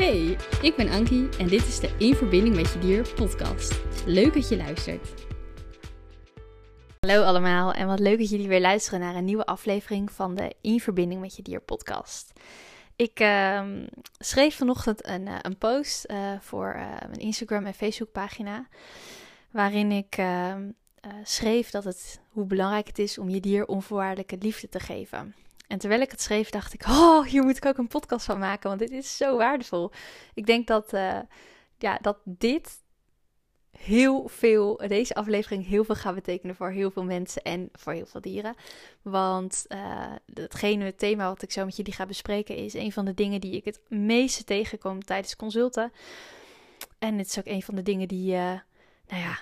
Hey, ik ben Ankie en dit is de In Verbinding met Je Dier podcast. Leuk dat je luistert. Hallo allemaal en wat leuk dat jullie weer luisteren naar een nieuwe aflevering van de In Verbinding met Je Dier podcast. Ik uh, schreef vanochtend een, uh, een post uh, voor uh, mijn Instagram en Facebook pagina, waarin ik ehm, schreef dat het, hoe belangrijk het is om je dier onvoorwaardelijke liefde te geven. En terwijl ik het schreef, dacht ik: Oh, hier moet ik ook een podcast van maken, want dit is zo waardevol. Ik denk dat, uh, ja, dat dit heel veel, deze aflevering heel veel gaat betekenen voor heel veel mensen en voor heel veel dieren. Want uh, hetgene, het thema wat ik zo met jullie ga bespreken, is een van de dingen die ik het meeste tegenkom tijdens consulten. En het is ook een van de dingen die, uh, nou ja,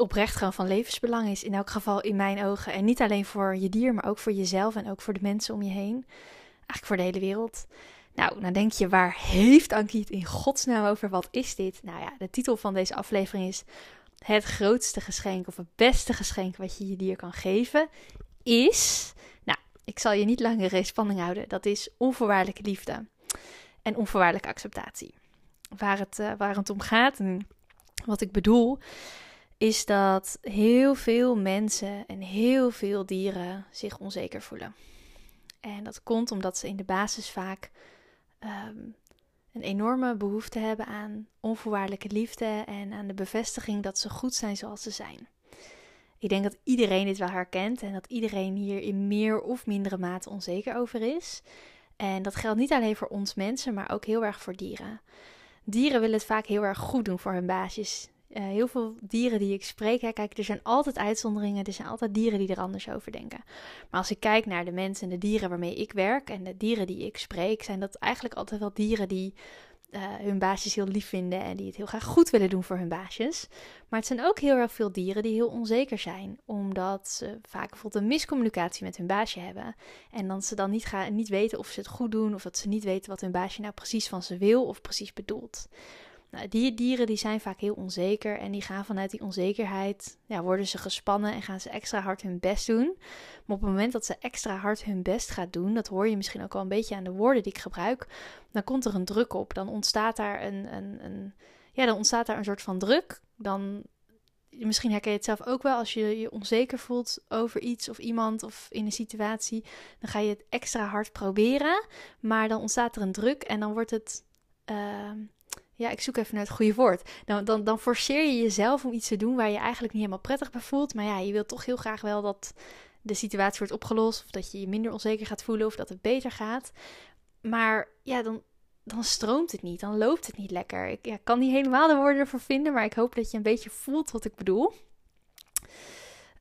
oprecht gewoon van levensbelang is. In elk geval in mijn ogen. En niet alleen voor je dier, maar ook voor jezelf en ook voor de mensen om je heen. Eigenlijk voor de hele wereld. Nou, dan denk je, waar heeft Ankie het in godsnaam over? Wat is dit? Nou ja, de titel van deze aflevering is het grootste geschenk of het beste geschenk wat je je dier kan geven is, nou, ik zal je niet langer in spanning houden. Dat is onvoorwaardelijke liefde en onvoorwaardelijke acceptatie. Waar het, uh, waar het om gaat en wat ik bedoel, is dat heel veel mensen en heel veel dieren zich onzeker voelen. En dat komt omdat ze in de basis vaak um, een enorme behoefte hebben aan onvoorwaardelijke liefde en aan de bevestiging dat ze goed zijn zoals ze zijn. Ik denk dat iedereen dit wel herkent en dat iedereen hier in meer of mindere mate onzeker over is. En dat geldt niet alleen voor ons mensen, maar ook heel erg voor dieren. Dieren willen het vaak heel erg goed doen voor hun baasjes. Uh, heel veel dieren die ik spreek, hè, kijk, er zijn altijd uitzonderingen, er zijn altijd dieren die er anders over denken. Maar als ik kijk naar de mensen en de dieren waarmee ik werk en de dieren die ik spreek, zijn dat eigenlijk altijd wel dieren die uh, hun baasjes heel lief vinden en die het heel graag goed willen doen voor hun baasjes. Maar het zijn ook heel erg veel dieren die heel onzeker zijn, omdat ze vaak bijvoorbeeld een miscommunicatie met hun baasje hebben. En dan ze dan niet, gaan, niet weten of ze het goed doen, of dat ze niet weten wat hun baasje nou precies van ze wil of precies bedoelt. Nou, die dieren die zijn vaak heel onzeker en die gaan vanuit die onzekerheid, ja, worden ze gespannen en gaan ze extra hard hun best doen. Maar op het moment dat ze extra hard hun best gaat doen, dat hoor je misschien ook al een beetje aan de woorden die ik gebruik, dan komt er een druk op. Dan ontstaat daar een, een, een ja, dan ontstaat daar een soort van druk. Dan, misschien herken je het zelf ook wel, als je je onzeker voelt over iets of iemand of in een situatie, dan ga je het extra hard proberen, maar dan ontstaat er een druk en dan wordt het... Uh, ja, ik zoek even naar het goede woord. Dan, dan, dan forceer je jezelf om iets te doen waar je eigenlijk niet helemaal prettig bij voelt. Maar ja, je wilt toch heel graag wel dat de situatie wordt opgelost. Of dat je je minder onzeker gaat voelen of dat het beter gaat. Maar ja, dan, dan stroomt het niet. Dan loopt het niet lekker. Ik ja, kan niet helemaal de woorden ervoor vinden. Maar ik hoop dat je een beetje voelt wat ik bedoel.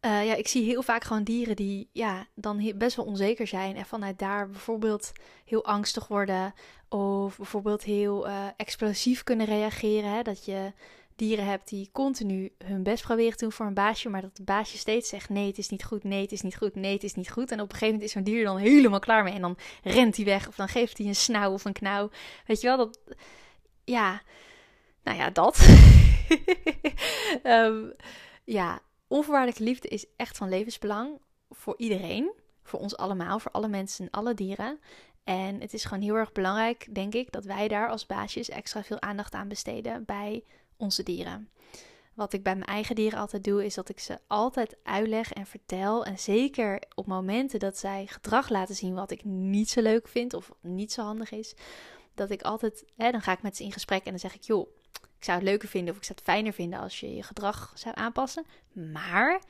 Uh, ja, ik zie heel vaak gewoon dieren die ja, dan best wel onzeker zijn. En vanuit daar bijvoorbeeld heel angstig worden. Of bijvoorbeeld heel uh, explosief kunnen reageren. Hè? Dat je dieren hebt die continu hun best proberen te doen voor een baasje. Maar dat het baasje steeds zegt: nee, het is niet goed, nee, het is niet goed, nee, het is niet goed. En op een gegeven moment is zo'n dier dan helemaal klaar mee. En dan rent hij weg. Of dan geeft hij een snauw of een knauw. Weet je wel, dat. Ja, nou ja, dat. um, ja, onvoorwaardelijke liefde is echt van levensbelang voor iedereen. Voor ons allemaal, voor alle mensen en alle dieren. En het is gewoon heel erg belangrijk, denk ik, dat wij daar als baasjes extra veel aandacht aan besteden bij onze dieren. Wat ik bij mijn eigen dieren altijd doe, is dat ik ze altijd uitleg en vertel. En zeker op momenten dat zij gedrag laten zien wat ik niet zo leuk vind of niet zo handig is. Dat ik altijd, hè, dan ga ik met ze in gesprek en dan zeg ik, joh, ik zou het leuker vinden of ik zou het fijner vinden als je je gedrag zou aanpassen. Maar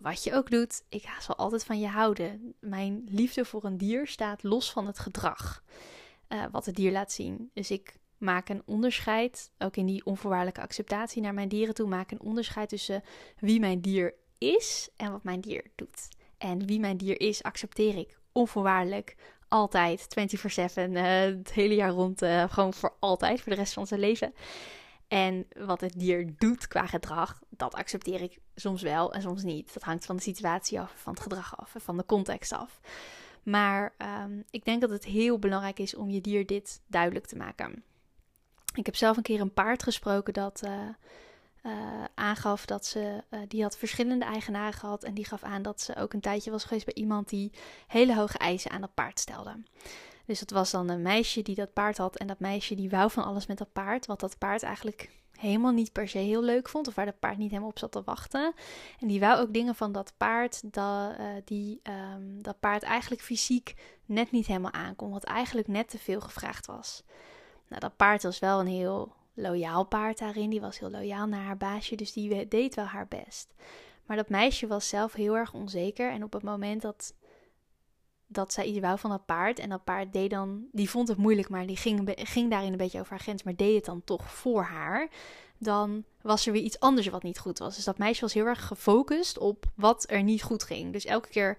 wat je ook doet, ik zal altijd van je houden. Mijn liefde voor een dier staat los van het gedrag uh, wat het dier laat zien. Dus ik maak een onderscheid, ook in die onvoorwaardelijke acceptatie naar mijn dieren toe, maak een onderscheid tussen wie mijn dier is en wat mijn dier doet. En wie mijn dier is, accepteer ik onvoorwaardelijk altijd, 24/7, uh, het hele jaar rond, uh, gewoon voor altijd, voor de rest van zijn leven. En wat het dier doet qua gedrag, dat accepteer ik soms wel en soms niet. Dat hangt van de situatie af, van het gedrag af, van de context af. Maar um, ik denk dat het heel belangrijk is om je dier dit duidelijk te maken. Ik heb zelf een keer een paard gesproken dat uh, uh, aangaf dat ze, uh, die had verschillende eigenaren gehad. En die gaf aan dat ze ook een tijdje was geweest bij iemand die hele hoge eisen aan dat paard stelde. Dus het was dan een meisje die dat paard had. En dat meisje die wou van alles met dat paard. Wat dat paard eigenlijk helemaal niet per se heel leuk vond. Of waar dat paard niet helemaal op zat te wachten. En die wou ook dingen van dat paard. Dat, uh, die um, dat paard eigenlijk fysiek net niet helemaal aankon. Wat eigenlijk net te veel gevraagd was. Nou, dat paard was wel een heel loyaal paard daarin. Die was heel loyaal naar haar baasje. Dus die deed wel haar best. Maar dat meisje was zelf heel erg onzeker. En op het moment dat dat zij iets wou van dat paard. En dat paard deed dan, die vond het moeilijk, maar die ging, ging daarin een beetje over haar grens, maar deed het dan toch voor haar. Dan was er weer iets anders wat niet goed was. Dus dat meisje was heel erg gefocust op wat er niet goed ging. Dus elke keer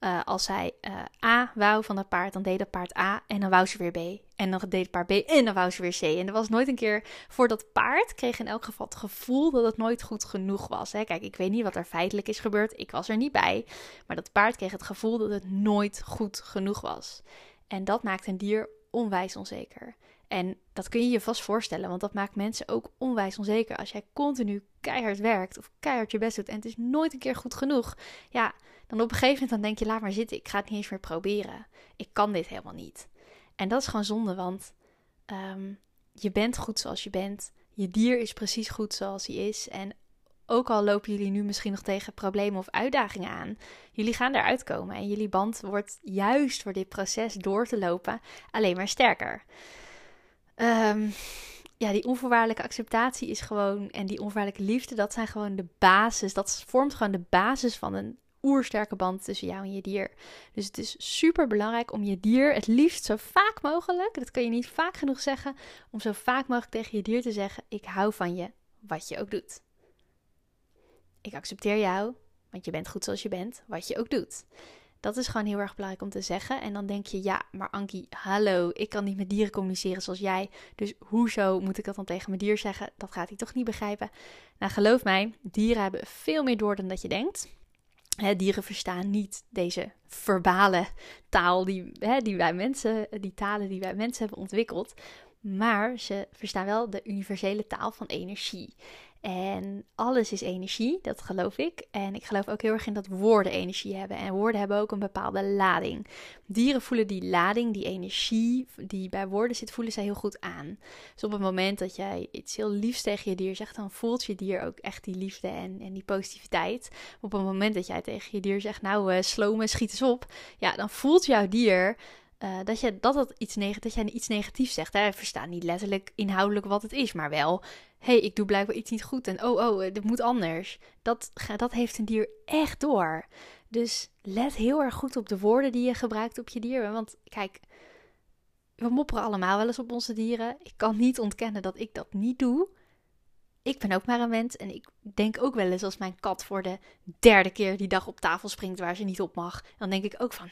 uh, als zij uh, A wou van dat paard, dan deed dat paard A en dan wou ze weer B. En dan deed het paard B en dan wou ze weer C. En er was nooit een keer voor dat paard kreeg in elk geval het gevoel dat het nooit goed genoeg was. Hè? Kijk, ik weet niet wat er feitelijk is gebeurd. Ik was er niet bij. Maar dat paard kreeg het gevoel dat het nooit goed genoeg was. En dat maakt een dier onwijs onzeker. En dat kun je je vast voorstellen, want dat maakt mensen ook onwijs onzeker. Als jij continu keihard werkt of keihard je best doet en het is nooit een keer goed genoeg. Ja, dan op een gegeven moment dan denk je, laat maar zitten, ik ga het niet eens meer proberen. Ik kan dit helemaal niet. En dat is gewoon zonde, want ehm, je bent goed zoals je bent. Je dier is precies goed zoals hij is. En ook al lopen jullie nu misschien nog tegen problemen of uitdagingen aan, jullie gaan eruit komen. En jullie band wordt juist voor dit proces door te lopen alleen maar sterker. Um, ja, die onvoorwaardelijke acceptatie is gewoon, en die onvoorwaardelijke liefde, dat zijn gewoon de basis. Dat vormt gewoon de basis van een oersterke band tussen jou en je dier. Dus het is super belangrijk om je dier het liefst zo vaak mogelijk, dat kan je niet vaak genoeg zeggen, om zo vaak mogelijk tegen je dier te zeggen: Ik hou van je, wat je ook doet. Ik accepteer jou, want je bent goed zoals je bent, wat je ook doet. Dat is gewoon heel erg belangrijk om te zeggen. En dan denk je, ja, maar Ankie, hallo, ik kan niet met dieren communiceren zoals jij. Dus hoezo moet ik dat dan tegen mijn dier zeggen? Dat gaat hij toch niet begrijpen. Nou, geloof mij, dieren hebben veel meer door dan dat je denkt. Dieren verstaan niet deze verbale taal die, die wij mensen, die talen die wij mensen hebben ontwikkeld. Maar ze verstaan wel de universele taal van energie. En alles is energie, dat geloof ik. En ik geloof ook heel erg in dat woorden energie hebben. En woorden hebben ook een bepaalde lading. Dieren voelen die lading, die energie die bij woorden zit, voelen zij heel goed aan. Dus op het moment dat jij iets heel liefs tegen je dier zegt, dan voelt je dier ook echt die liefde en, en die positiviteit. Op het moment dat jij tegen je dier zegt, nou uh, slomen, schiet eens op. Ja, dan voelt jouw dier uh, dat, je, dat, dat, iets dat jij iets negatiefs zegt. Hij verstaat niet letterlijk inhoudelijk wat het is, maar wel hey, ik doe blijkbaar iets niet goed en oh, oh, dit moet anders. Dat, dat heeft een dier echt door. Dus let heel erg goed op de woorden die je gebruikt op je dier. Want kijk, we mopperen allemaal wel eens op onze dieren. Ik kan niet ontkennen dat ik dat niet doe. Ik ben ook maar een mens en ik denk ook wel eens als mijn kat voor de derde keer die dag op tafel springt waar ze niet op mag. Dan denk ik ook van,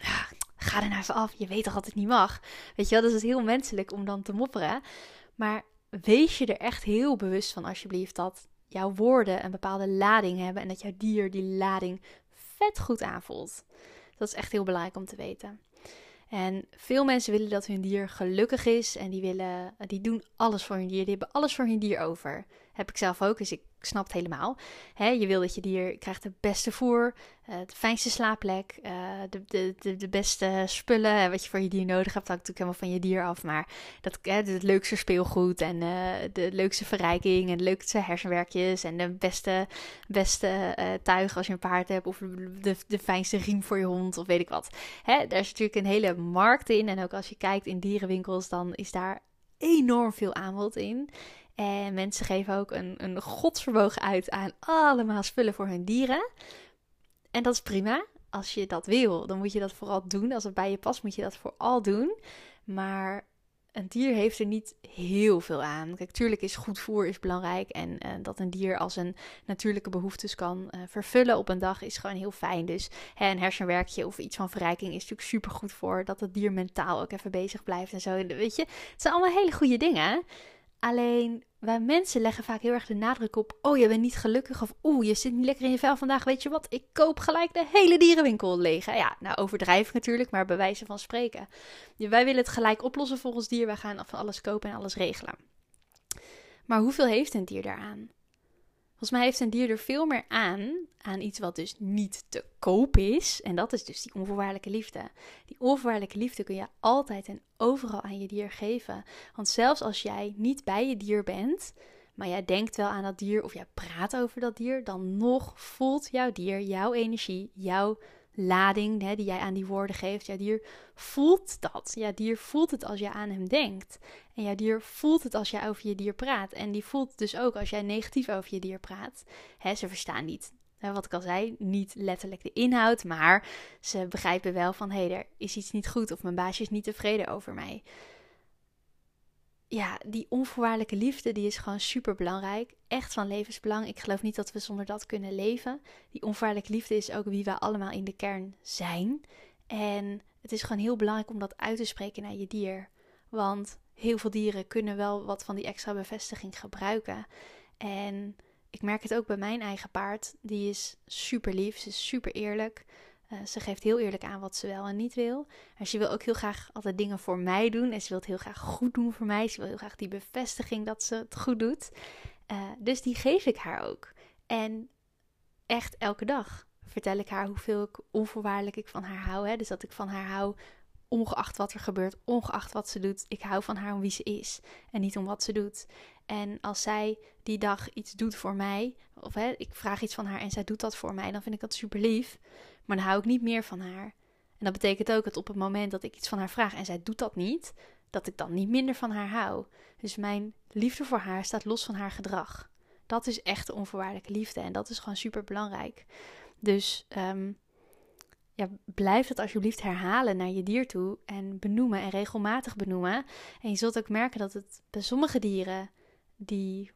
ga er nou even af, je weet toch dat het niet mag. Weet je wel, dus het is heel menselijk om dan te mopperen. Maar wees je er echt heel bewust van, alsjeblieft, dat jouw woorden een bepaalde lading hebben en dat jouw dier die lading vet goed aanvoelt. Dat is echt heel belangrijk om te weten. En veel mensen willen dat hun dier gelukkig is en die, willen, die doen alles voor hun dier. Die hebben alles voor hun dier over. Heb ik zelf ook, dus ik snap het helemaal. je wil dat je dier krijgt de beste voer, uh, de fijnste slaapplek, uh, de, de, de, de, beste spullen wat je voor je dier nodig hebt. Dat hangt natuurlijk helemaal van je dier af. Maar dat, het leukste speelgoed en de leukste verrijking en de leukste hersenwerkjes en de beste, beste tuig als je een paard hebt of de, de fijnste riem voor je hond of weet ik wat. Daar is natuurlijk een hele markt in. En ook als je kijkt in dierenwinkels, dan is daar enorm veel aanbod in. En mensen geven ook een, een godsvermogen uit aan allemaal spullen voor hun dieren. En dat is prima. Als je dat wil, dan moet je dat vooral doen. Als het bij je past, moet je dat vooral doen. Maar een dier heeft er niet heel veel aan. Kijk, tuurlijk is goed voer is belangrijk. En uh, dat een dier als een natuurlijke behoeftes kan uh, vervullen op een dag is gewoon heel fijn. Dus hè, een hersenwerkje of iets van verrijking is natuurlijk super goed voor. Dat het dier mentaal ook even bezig blijft en zo. Weet je, het zijn allemaal hele goede dingen. Alleen wij mensen leggen vaak heel erg de nadruk op: oh, je bent niet gelukkig. Of oeh, je zit niet lekker in je vel vandaag. Weet je wat? Ik koop gelijk de hele dierenwinkel leeg. Ja, nou overdrijf natuurlijk, maar bij wijze van spreken. Wij willen het gelijk oplossen voor ons dier. Wij gaan van alles kopen en alles regelen. Maar hoeveel heeft een dier daaraan? Volgens mij heeft een dier er veel meer aan, aan iets wat dus niet te koop is. En dat is dus die onvoorwaardelijke liefde. Die onvoorwaardelijke liefde kun je altijd en overal aan je dier geven. Want zelfs als jij niet bij je dier bent, maar jij denkt wel aan dat dier of jij praat over dat dier, dan nog voelt jouw dier jouw energie, jouw lading hè, die jij aan die woorden geeft. Jouw dier voelt dat. Jouw dier voelt het als je aan hem denkt. En jouw dier voelt het als jij over je dier praat. En die voelt dus ook als jij negatief over je dier praat. Hè, ze verstaan niet wat ik al zei, niet letterlijk de inhoud, maar ze begrijpen wel van hé, hey, er is iets niet goed of mijn baasje is niet tevreden over mij ja, die onvoorwaardelijke liefde, die is gewoon super belangrijk. Echt van levensbelang. Ik geloof niet dat we zonder dat kunnen leven. Die onvoorwaardelijke liefde is ook wie we allemaal in de kern zijn. En het is gewoon heel belangrijk om dat uit te spreken naar je dier. Want heel veel dieren kunnen wel wat van die extra bevestiging gebruiken. En ik merk het ook bij mijn eigen paard. Die is super lief, ze is super eerlijk. Uh, ze geeft heel eerlijk aan wat ze wel en niet wil. En ze wil ook heel graag altijd dingen voor mij doen. En ze wil het heel graag goed doen voor mij. Ze wil heel graag die bevestiging dat ze het goed doet. Uh, dus die geef ik haar ook. En echt elke dag vertel ik haar hoeveel ik onvoorwaardelijk ik van haar hou. Hè? Dus dat ik van haar hou, ongeacht wat er gebeurt, ongeacht wat ze doet. Ik hou van haar om wie ze is en niet om wat ze doet. En als zij die dag iets doet voor mij, of hè, ik vraag iets van haar en zij doet dat voor mij, dan vind ik dat super lief. Maar dan hou ik niet meer van haar. En dat betekent ook dat op het moment dat ik iets van haar vraag en zij doet dat niet, dat ik dan niet minder van haar hou. Dus mijn liefde voor haar staat los van haar gedrag. Dat is echt onvoorwaardelijke liefde en dat is gewoon super belangrijk. Dus um, ja, blijf het alsjeblieft herhalen naar je dier toe en benoemen en regelmatig benoemen. En je zult ook merken dat het bij sommige dieren die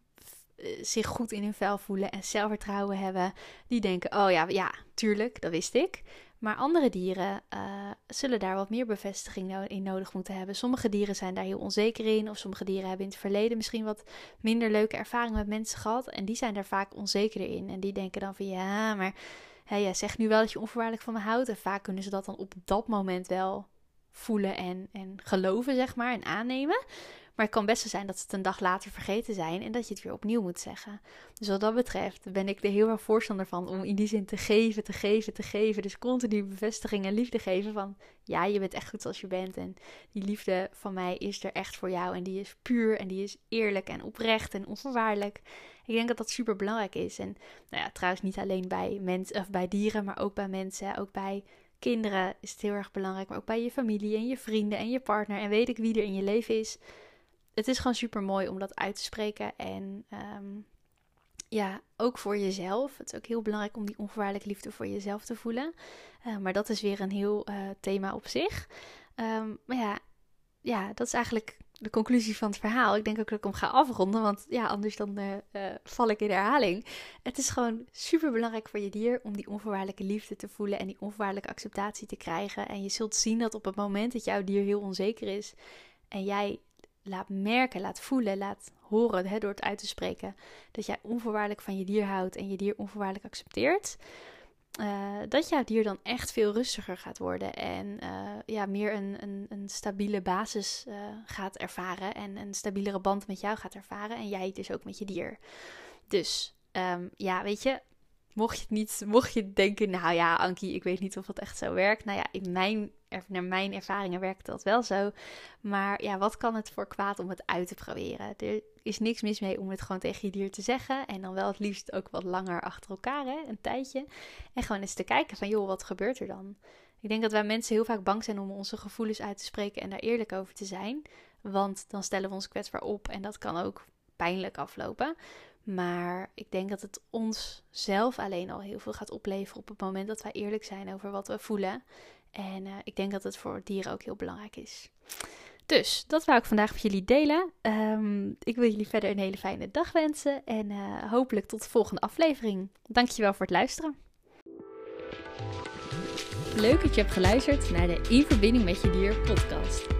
eh, zich goed in hun vel voelen en zelfvertrouwen hebben, die denken: Oh ja, ja, tuurlijk, dat wist ik. Maar andere dieren uh, zullen daar wat meer bevestiging in nodig moeten hebben. Sommige dieren zijn daar heel onzeker in, of sommige dieren hebben in het verleden misschien wat minder leuke ervaringen met mensen gehad. En die zijn daar vaak onzekerder in. En die denken dan van ja, maar hè, jij zegt nu wel dat je onvoorwaardelijk van me houdt. En vaak kunnen ze dat dan op dat moment wel voelen en, en geloven, zeg maar, en aannemen. Maar het kan best zijn dat ze het een dag later vergeten zijn en dat je het weer opnieuw moet zeggen. Dus wat dat betreft ben ik er heel erg voorstander van om in die zin te geven, te geven, te geven. Dus continu bevestiging en liefde geven van ja, je bent echt goed zoals je bent. En die liefde van mij is er echt voor jou. En die is puur en die is eerlijk en oprecht en onvoorwaardelijk. Ik denk dat dat super belangrijk is. En nou ja, trouwens niet alleen bij mensen of bij dieren, maar ook bij mensen, ook bij kinderen is het heel erg belangrijk, maar ook bij je familie en je vrienden en je partner en weet ik wie er in je leven is het is gewoon super mooi om dat uit te spreken. En ehm, ja, ook voor jezelf. Het is ook heel belangrijk om die onvoorwaardelijke liefde voor jezelf te voelen. Uh, maar dat is weer een heel uh, thema op zich. Um, maar ja, ja, dat is eigenlijk de conclusie van het verhaal. Ik denk ook dat ik hem ga afronden, want ja, anders dan uh, val ik in herhaling. Het is gewoon super belangrijk voor je dier om die onvoorwaardelijke liefde te voelen en die onvoorwaardelijke acceptatie te krijgen. En je zult zien dat op het moment dat jouw dier heel onzeker is en jij laat merken, laat voelen, laat horen hè, door het uit te spreken dat jij onvoorwaardelijk van je dier houdt en je dier onvoorwaardelijk accepteert. Uh, dat jouw dier dan echt veel rustiger gaat worden en uh, ja, meer een, een, een stabiele basis uh, gaat ervaren en een stabielere band met jou gaat ervaren en jij dus ook met je dier. Dus um, ja, weet je, mocht je het niet, mocht je denken, nou ja, Ankie, ik weet niet of dat echt zo werkt. Nou ja, in mijn, naar mijn ervaringen werkt dat wel zo. Maar ja, wat kan het voor kwaad om het uit te proberen? Er is niks mis mee om het gewoon tegen je dier te zeggen. En dan wel het liefst ook wat langer achter elkaar, hè, een tijdje. En gewoon eens te kijken van, joh, wat gebeurt er dan? Ik denk dat wij mensen heel vaak bang zijn om onze gevoelens uit te spreken en daar eerlijk over te zijn. Want dan stellen we ons kwetsbaar op en dat kan ook pijnlijk aflopen. Maar ik denk dat het ons zelf alleen al heel veel gaat opleveren op het moment dat wij eerlijk zijn over wat we voelen. En uh, ik denk dat het voor dieren ook heel belangrijk is. Dus dat wou ik vandaag met jullie delen. Um, ik wil jullie verder een hele fijne dag wensen. En uh, hopelijk tot de volgende aflevering. Dankjewel voor het luisteren. Leuk dat je hebt geluisterd naar de In Verbinding met Je Dier podcast.